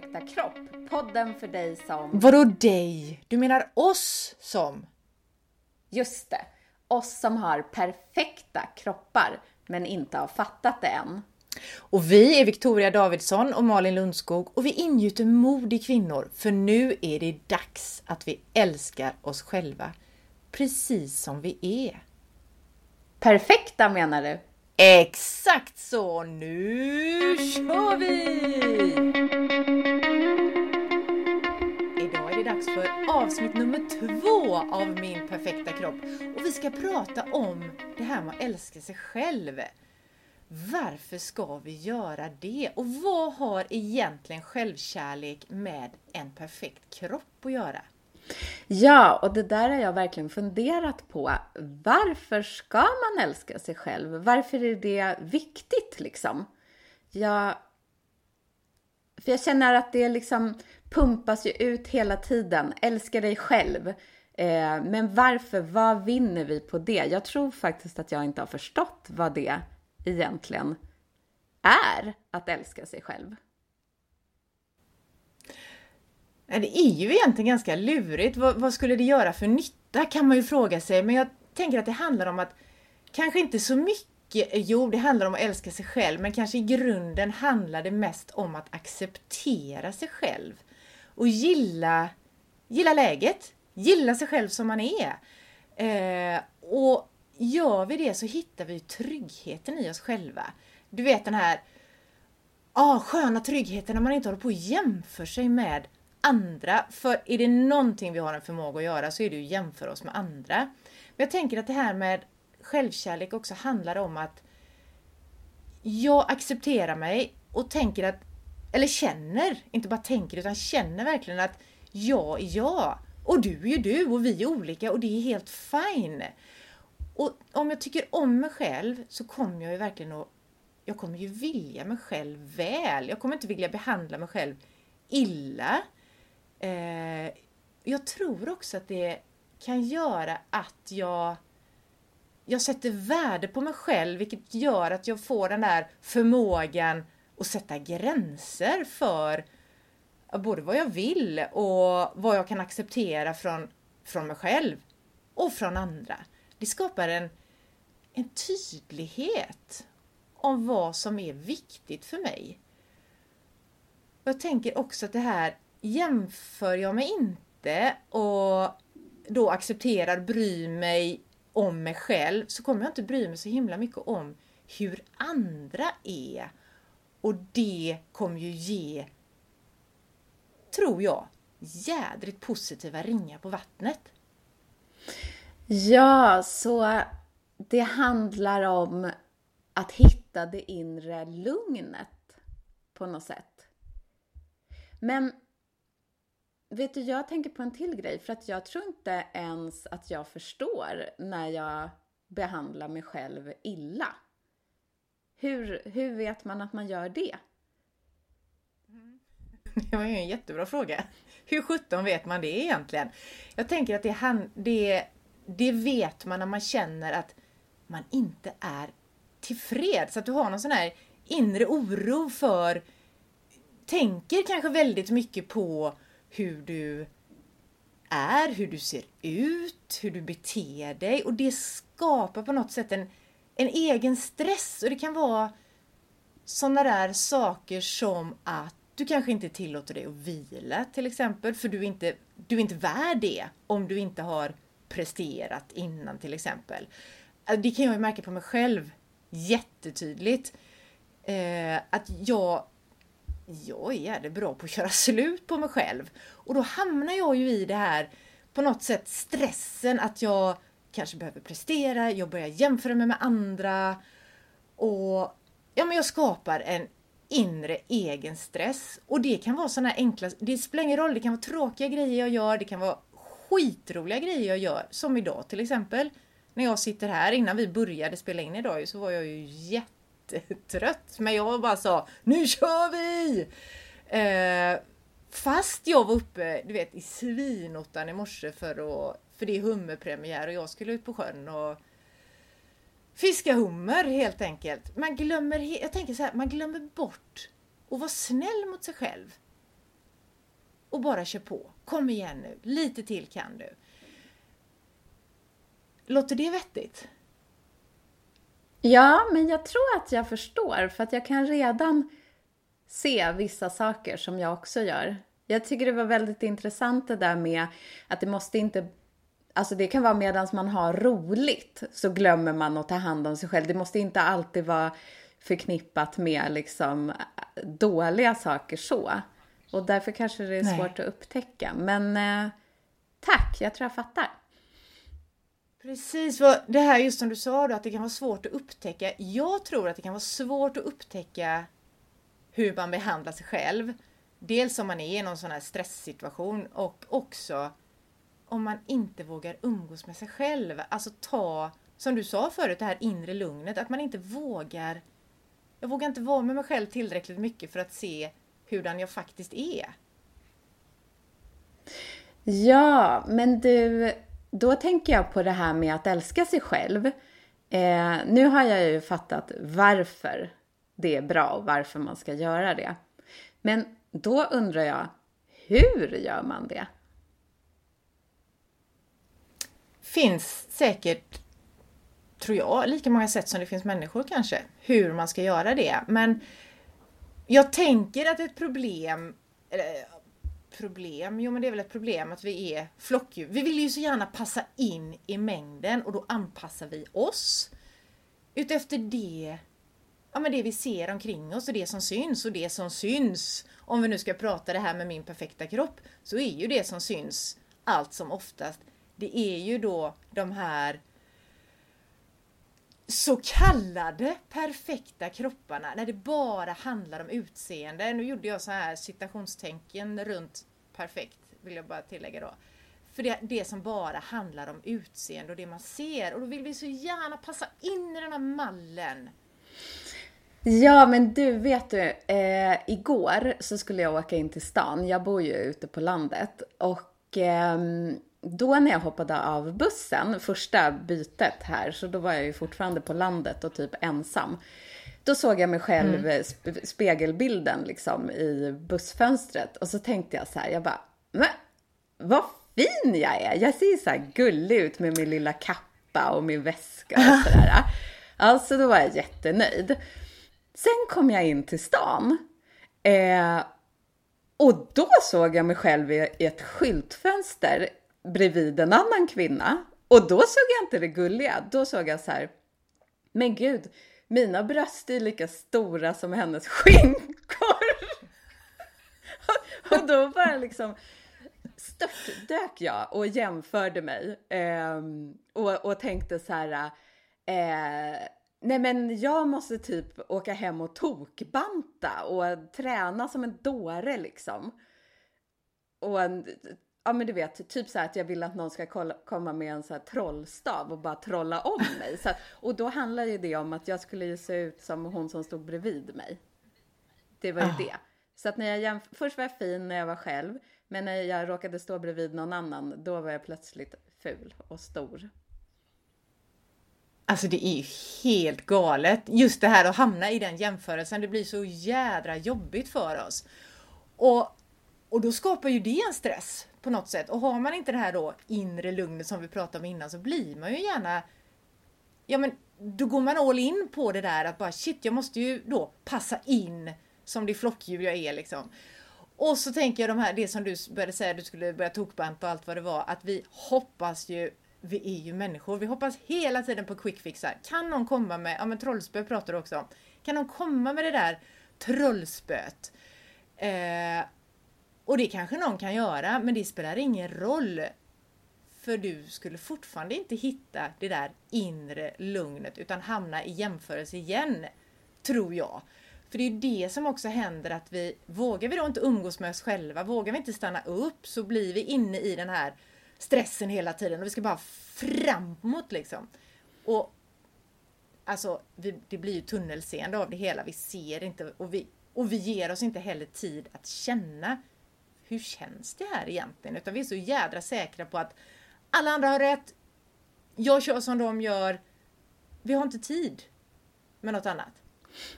perfekta kropp. Podden för dig som... Vadå dig? Du menar oss som? Just det. Oss som har perfekta kroppar, men inte har fattat det än. Och vi är Victoria Davidsson och Malin Lundskog och vi ingjuter mod i kvinnor för nu är det dags att vi älskar oss själva precis som vi är. Perfekta menar du? Exakt så! Nu kör vi! Dags för avsnitt nummer två av Min perfekta kropp och vi ska prata om det här med att älska sig själv. Varför ska vi göra det? Och vad har egentligen självkärlek med en perfekt kropp att göra? Ja, och det där har jag verkligen funderat på. Varför ska man älska sig själv? Varför är det viktigt liksom? Jag, för jag känner att det är liksom pumpas ju ut hela tiden. Älska dig själv. Eh, men varför? Vad vinner vi på det? Jag tror faktiskt att jag inte har förstått vad det egentligen är att älska sig själv. Det är ju egentligen ganska lurigt. Vad, vad, skulle det göra för nytta kan man ju fråga sig. Men jag tänker att det handlar om att kanske inte så mycket, jo det handlar om att älska sig själv, men kanske i grunden handlar det mest om att acceptera sig själv. Och gilla, gilla läget, gilla sig själv som man är. Eh, och gör vi det så hittar vi tryggheten i oss själva. Du vet den här ah, sköna tryggheten när man inte håller på och jämför sig med andra. För är det någonting vi har en förmåga att göra så är det att jämföra oss med andra. Men jag tänker att det här med självkärlek också handlar om att jag accepterar mig och tänker att, eller känner, inte bara tänker utan känner verkligen att jag är jag. Och du är ju du och vi är olika och det är helt fine. Och om jag tycker om mig själv så kommer jag ju verkligen att jag kommer ju vilja mig själv väl. Jag kommer inte vilja behandla mig själv illa. Eh, jag tror också att det kan göra att jag jag sätter värde på mig själv vilket gör att jag får den där förmågan och sätta gränser för både vad jag vill och vad jag kan acceptera från, från mig själv och från andra. Det skapar en, en tydlighet om vad som är viktigt för mig. Jag tänker också att det här jämför jag mig inte och då accepterar, bryr mig om mig själv så kommer jag inte bry mig så himla mycket om hur andra är. Och det kommer ju ge, tror jag, jädrigt positiva ringar på vattnet. Ja, så det handlar om att hitta det inre lugnet på något sätt. Men vet du, jag tänker på en till grej för att jag tror inte ens att jag förstår när jag behandlar mig själv illa. Hur, hur vet man att man gör det? Mm. Det var ju en jättebra fråga. Hur sjutton vet man det egentligen? Jag tänker att det, det, det vet man när man känner att man inte är tillfreds. Att du har någon sån här inre oro för, tänker kanske väldigt mycket på hur du är, hur du ser ut, hur du beter dig och det skapar på något sätt en, en egen stress och det kan vara sådana där saker som att du kanske inte tillåter dig att vila till exempel för du är inte, du är inte värd det om du inte har presterat innan till exempel. Alltså, det kan jag ju märka på mig själv jättetydligt. Eh, att jag jag är jävligt bra på att köra slut på mig själv. Och då hamnar jag ju i det här på något sätt stressen att jag kanske behöver prestera, jag börjar jämföra mig med andra och ja, men jag skapar en inre egen stress. Och det kan vara sådana enkla, det spelar ingen roll, det kan vara tråkiga grejer jag gör, det kan vara skitroliga grejer jag gör. Som idag till exempel. När jag sitter här, innan vi började spela in idag så var jag ju jättetrött. Men jag bara sa, nu kör vi! Eh, fast jag var uppe, du vet, i svinottan i morse för, att, för det är hummerpremiär och jag skulle ut på sjön och fiska hummer helt enkelt. Man glömmer, jag tänker så här, man glömmer bort att vara snäll mot sig själv. och bara kör på. Kom igen nu, lite till kan du. Låter det vettigt? Ja, men jag tror att jag förstår för att jag kan redan se vissa saker som jag också gör. Jag tycker det var väldigt intressant det där med att det måste inte Alltså det kan vara medan man har roligt så glömmer man att ta hand om sig själv. Det måste inte alltid vara förknippat med liksom dåliga saker så. Och därför kanske det är Nej. svårt att upptäcka. Men eh, tack, jag tror jag fattar. Precis, det här just som du sa då, att det kan vara svårt att upptäcka. Jag tror att det kan vara svårt att upptäcka hur man behandlar sig själv. Dels om man är i någon sån här stresssituation och också om man inte vågar umgås med sig själv. Alltså ta, som du sa förut, det här inre lugnet. Att man inte vågar... Jag vågar inte vara med mig själv tillräckligt mycket för att se hurdan jag faktiskt är. Ja, men du, då tänker jag på det här med att älska sig själv. Eh, nu har jag ju fattat varför det är bra och varför man ska göra det. Men då undrar jag, hur gör man det? Finns säkert, tror jag, lika många sätt som det finns människor kanske, hur man ska göra det. Men jag tänker att ett problem, problem, jo men det är väl ett problem att vi är flockdjur. Vi vill ju så gärna passa in i mängden och då anpassar vi oss utefter det ja, men det vi ser omkring oss och det som syns och det som syns, om vi nu ska prata det här med min perfekta kropp, så är ju det som syns allt som oftast, det är ju då de här så kallade perfekta kropparna när det bara handlar om utseende. Nu gjorde jag så här citationstänken runt perfekt, vill jag bara tillägga då. För det, det som bara handlar om utseende och det man ser och då vill vi så gärna passa in i den här mallen. Ja, men du, vet du, eh, igår så skulle jag åka in till stan. Jag bor ju ute på landet och eh, då när jag hoppade av bussen, första bytet här, så då var jag ju fortfarande på landet och typ ensam. Då såg jag mig själv, mm. spegelbilden liksom i bussfönstret och så tänkte jag så här, jag bara, men vad fin jag är! Jag ser så här gullig ut med min lilla kappa och min väska och sådär. Alltså då var jag jättenöjd. Sen kom jag in till stan. Eh, och då såg jag mig själv i ett skyltfönster bredvid en annan kvinna. Och då såg jag inte det gulliga. Då såg jag så här, men gud, mina bröst är lika stora som hennes skinkor. och då bara liksom störtdök jag och jämförde mig eh, och, och tänkte så här, eh, Nej men jag måste typ åka hem och tokbanta och träna som en dåre liksom. Och ja men du vet, typ så att jag vill att någon ska kolla, komma med en så här trollstav och bara trolla om mig. Så, och då handlar ju det om att jag skulle ju se ut som hon som stod bredvid mig. Det var ju oh. det. Så att när jag jämf- först var jag fin när jag var själv, men när jag råkade stå bredvid någon annan, då var jag plötsligt ful och stor. Alltså det är ju helt galet. Just det här att hamna i den jämförelsen, det blir så jädra jobbigt för oss. Och, och då skapar ju det en stress på något sätt. Och har man inte det här då inre lugnet som vi pratade om innan så blir man ju gärna Ja men då går man all in på det där att bara shit, jag måste ju då passa in som det flockdjur jag är liksom. Och så tänker jag de här, det som du började säga, du skulle börja tokbanta och allt vad det var, att vi hoppas ju vi är ju människor. Vi hoppas hela tiden på quickfixar. Kan någon komma med, ja men trollspö pratar du också om. Kan någon komma med det där trollspöet? Eh, och det kanske någon kan göra, men det spelar ingen roll. För du skulle fortfarande inte hitta det där inre lugnet utan hamna i jämförelse igen, tror jag. För det är ju det som också händer att vi, vågar vi då inte umgås med oss själva, vågar vi inte stanna upp så blir vi inne i den här stressen hela tiden och vi ska bara framåt liksom. Och alltså, vi, det blir ju tunnelseende av det hela. Vi ser inte och vi, och vi ger oss inte heller tid att känna hur känns det här egentligen? Utan vi är så jädra säkra på att alla andra har rätt. Jag kör som de gör. Vi har inte tid med något annat.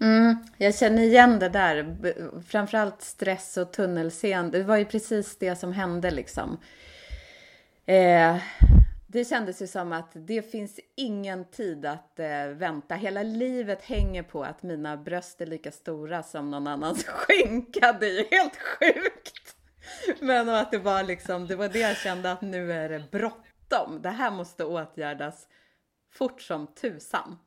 Mm, jag känner igen det där. Framförallt stress och tunnelseende. Det var ju precis det som hände liksom. Eh, det kändes ju som att det finns ingen tid att eh, vänta. Hela livet hänger på att mina bröst är lika stora som någon annans skinka. Det är ju helt sjukt! Men att det var liksom, det var det jag kände att nu är det bråttom. Det här måste åtgärdas fort som tusan.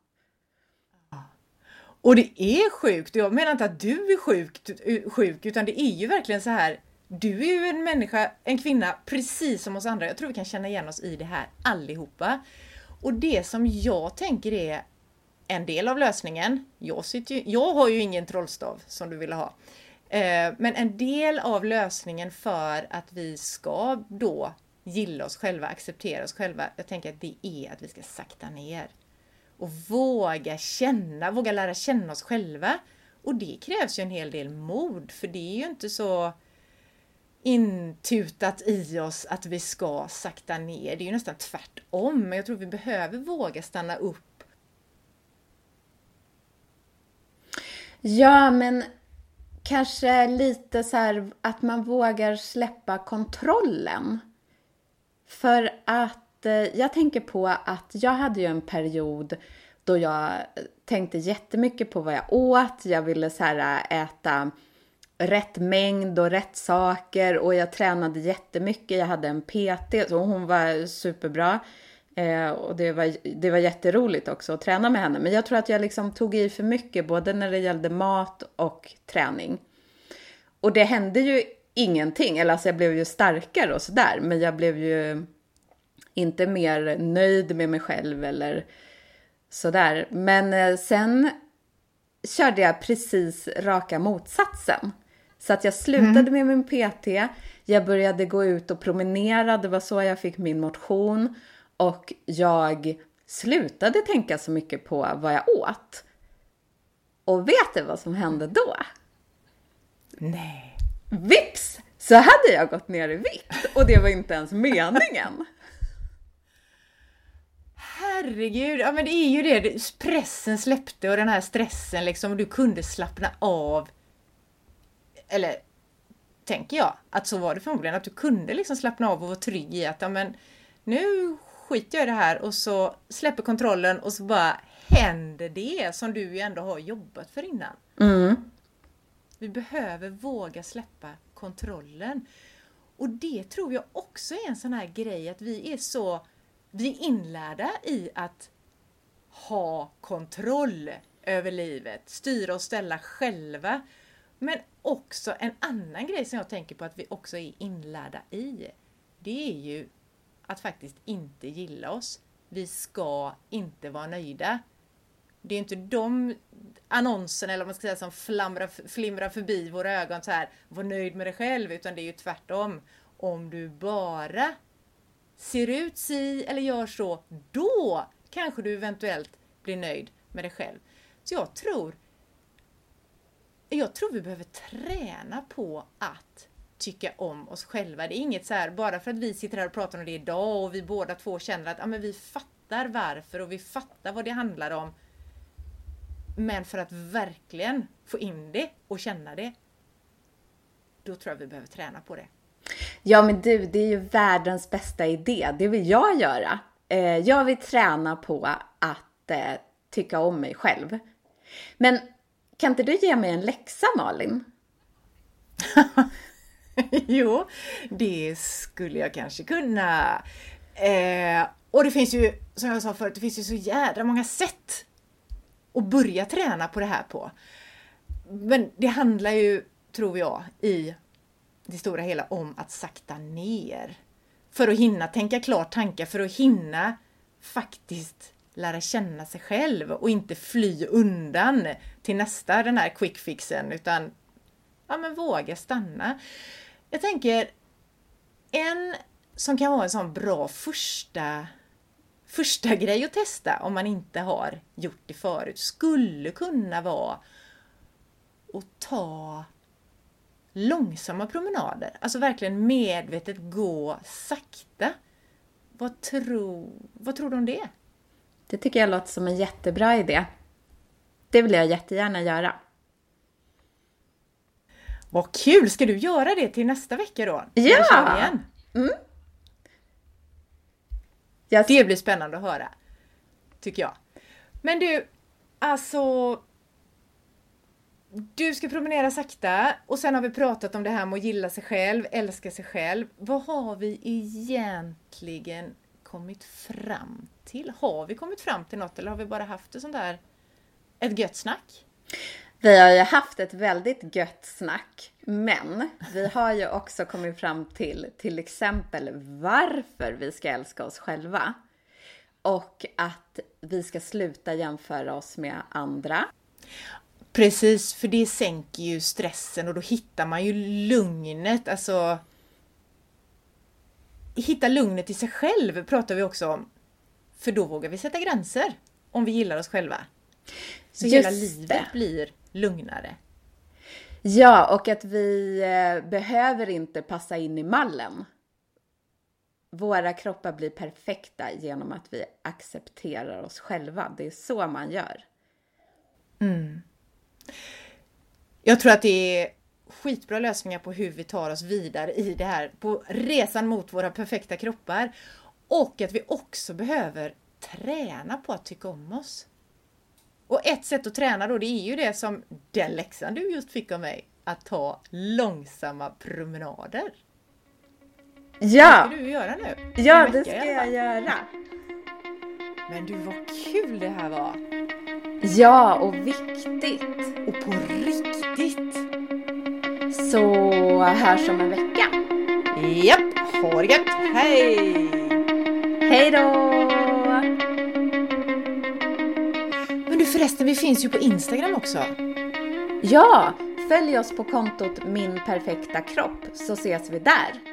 Och det är sjukt. Jag menar inte att du är sjuk, eh, sjuk utan det är ju verkligen så här. Du är ju en människa, en kvinna, precis som oss andra. Jag tror vi kan känna igen oss i det här allihopa. Och det som jag tänker är en del av lösningen. Jag, sitter ju, jag har ju ingen trollstav som du ville ha. Eh, men en del av lösningen för att vi ska då gilla oss själva, acceptera oss själva. Jag tänker att det är att vi ska sakta ner och våga känna, våga lära känna oss själva. Och det krävs ju en hel del mod, för det är ju inte så intutat i oss att vi ska sakta ner. Det är ju nästan tvärtom. Men jag tror vi behöver våga stanna upp. Ja, men kanske lite så här att man vågar släppa kontrollen. För att eh, jag tänker på att jag hade ju en period då jag tänkte jättemycket på vad jag åt. Jag ville så här eh, äta rätt mängd och rätt saker och jag tränade jättemycket. Jag hade en PT och hon var superbra. Eh, och det var, det var jätteroligt också att träna med henne. Men jag tror att jag liksom tog i för mycket både när det gällde mat och träning. Och det hände ju ingenting. Eller alltså jag blev ju starkare och sådär. Men jag blev ju inte mer nöjd med mig själv eller sådär. Men eh, sen körde jag precis raka motsatsen. Så att jag slutade mm. med min PT, jag började gå ut och promenera, det var så jag fick min motion. Och jag slutade tänka så mycket på vad jag åt. Och vet du vad som hände då? Nej. Vips! Så hade jag gått ner i vikt och det var inte ens meningen herregud, ja men det är ju det. Pressen släppte och den här stressen liksom, och du kunde slappna av. Eller tänker jag, att så var det förmodligen, att du kunde liksom slappna av och vara trygg i att ja, men, nu skiter jag i det här och så släpper kontrollen och så bara händer det som du ju ändå har jobbat för innan. Mm. Vi behöver våga släppa kontrollen. Och det tror jag också är en sån här grej att vi är så vi är inlärda i att ha kontroll över livet, styra och ställa själva. Men också en annan grej som jag tänker på att vi också är inlärda i. Det är ju att faktiskt inte gilla oss. Vi ska inte vara nöjda. Det är inte de annonserna eller vad man ska säga som flamrar, flimrar förbi våra ögon så här, var nöjd med dig själv, utan det är ju tvärtom. Om du bara ser ut si eller gör så, då kanske du eventuellt blir nöjd med dig själv. Så jag tror jag tror vi behöver träna på att tycka om oss själva. Det är inget så här, bara för att vi sitter här och pratar om det idag och vi båda två känner att ja, men vi fattar varför och vi fattar vad det handlar om. Men för att verkligen få in det och känna det, då tror jag vi behöver träna på det. Ja men du, det är ju världens bästa idé. Det vill jag göra. Eh, jag vill träna på att eh, tycka om mig själv. Men kan inte du ge mig en läxa Malin? jo, det skulle jag kanske kunna. Eh, och det finns ju, som jag sa förut, det finns ju så jädra många sätt att börja träna på det här på. Men det handlar ju, tror jag, i det stora hela om att sakta ner. För att hinna tänka klart tankar, för att hinna faktiskt lära känna sig själv och inte fly undan till nästa den här quick fixen utan ja, men våga stanna. Jag tänker en som kan vara en sån bra första första grej att testa om man inte har gjort det förut skulle kunna vara att ta långsamma promenader. Alltså verkligen medvetet gå sakta. Vad tro, vad tror du om det? Det tycker jag låter som en jättebra idé. Det vill jag jättegärna göra. Vad kul! Ska du göra det till nästa vecka då? Ja! Mm. Jag... Det blir spännande att höra. Tycker jag. Men du, alltså du ska promenera sakta och sen har vi pratat om det här med att gilla sig själv, älska sig själv. Vad har vi egentligen kommit fram till? Har vi kommit fram till något eller har vi bara haft ett sånt där, ett gött snack? Vi har ju haft ett väldigt gött snack, men vi har ju också kommit fram till till exempel varför vi ska älska oss själva. Och att vi ska sluta jämföra oss med andra. Precis, för det sänker ju stressen och då hittar man ju lugnet, alltså Hitta lugnet i sig själv pratar vi också om. För då vågar vi sätta gränser om vi gillar oss själva. Så Just hela livet det. blir lugnare. Ja, och att vi eh, behöver inte passa in i mallen. Våra kroppar blir perfekta genom att vi accepterar oss själva. Det är så man gör. Mm. Jag tror att det är skitbra lösningar på hur vi tar oss vidare i det här, på resan mot våra perfekta kroppar. Och att vi också behöver träna på att tycka om oss. Och ett sätt att träna då, det är ju det som den läxan du just fick av mig, att ta långsamma promenader. Ja! Det ska du göra nu. Ja, det ska jag göra. Men du, vad kul det här var! Ja, och viktigt. Och på riktigt. Så hörs om en vecka. Japp, ha det gött. Hej! Hej då! Förresten, vi finns ju på Instagram också. Ja, följ oss på kontot Min Perfekta Kropp så ses vi där.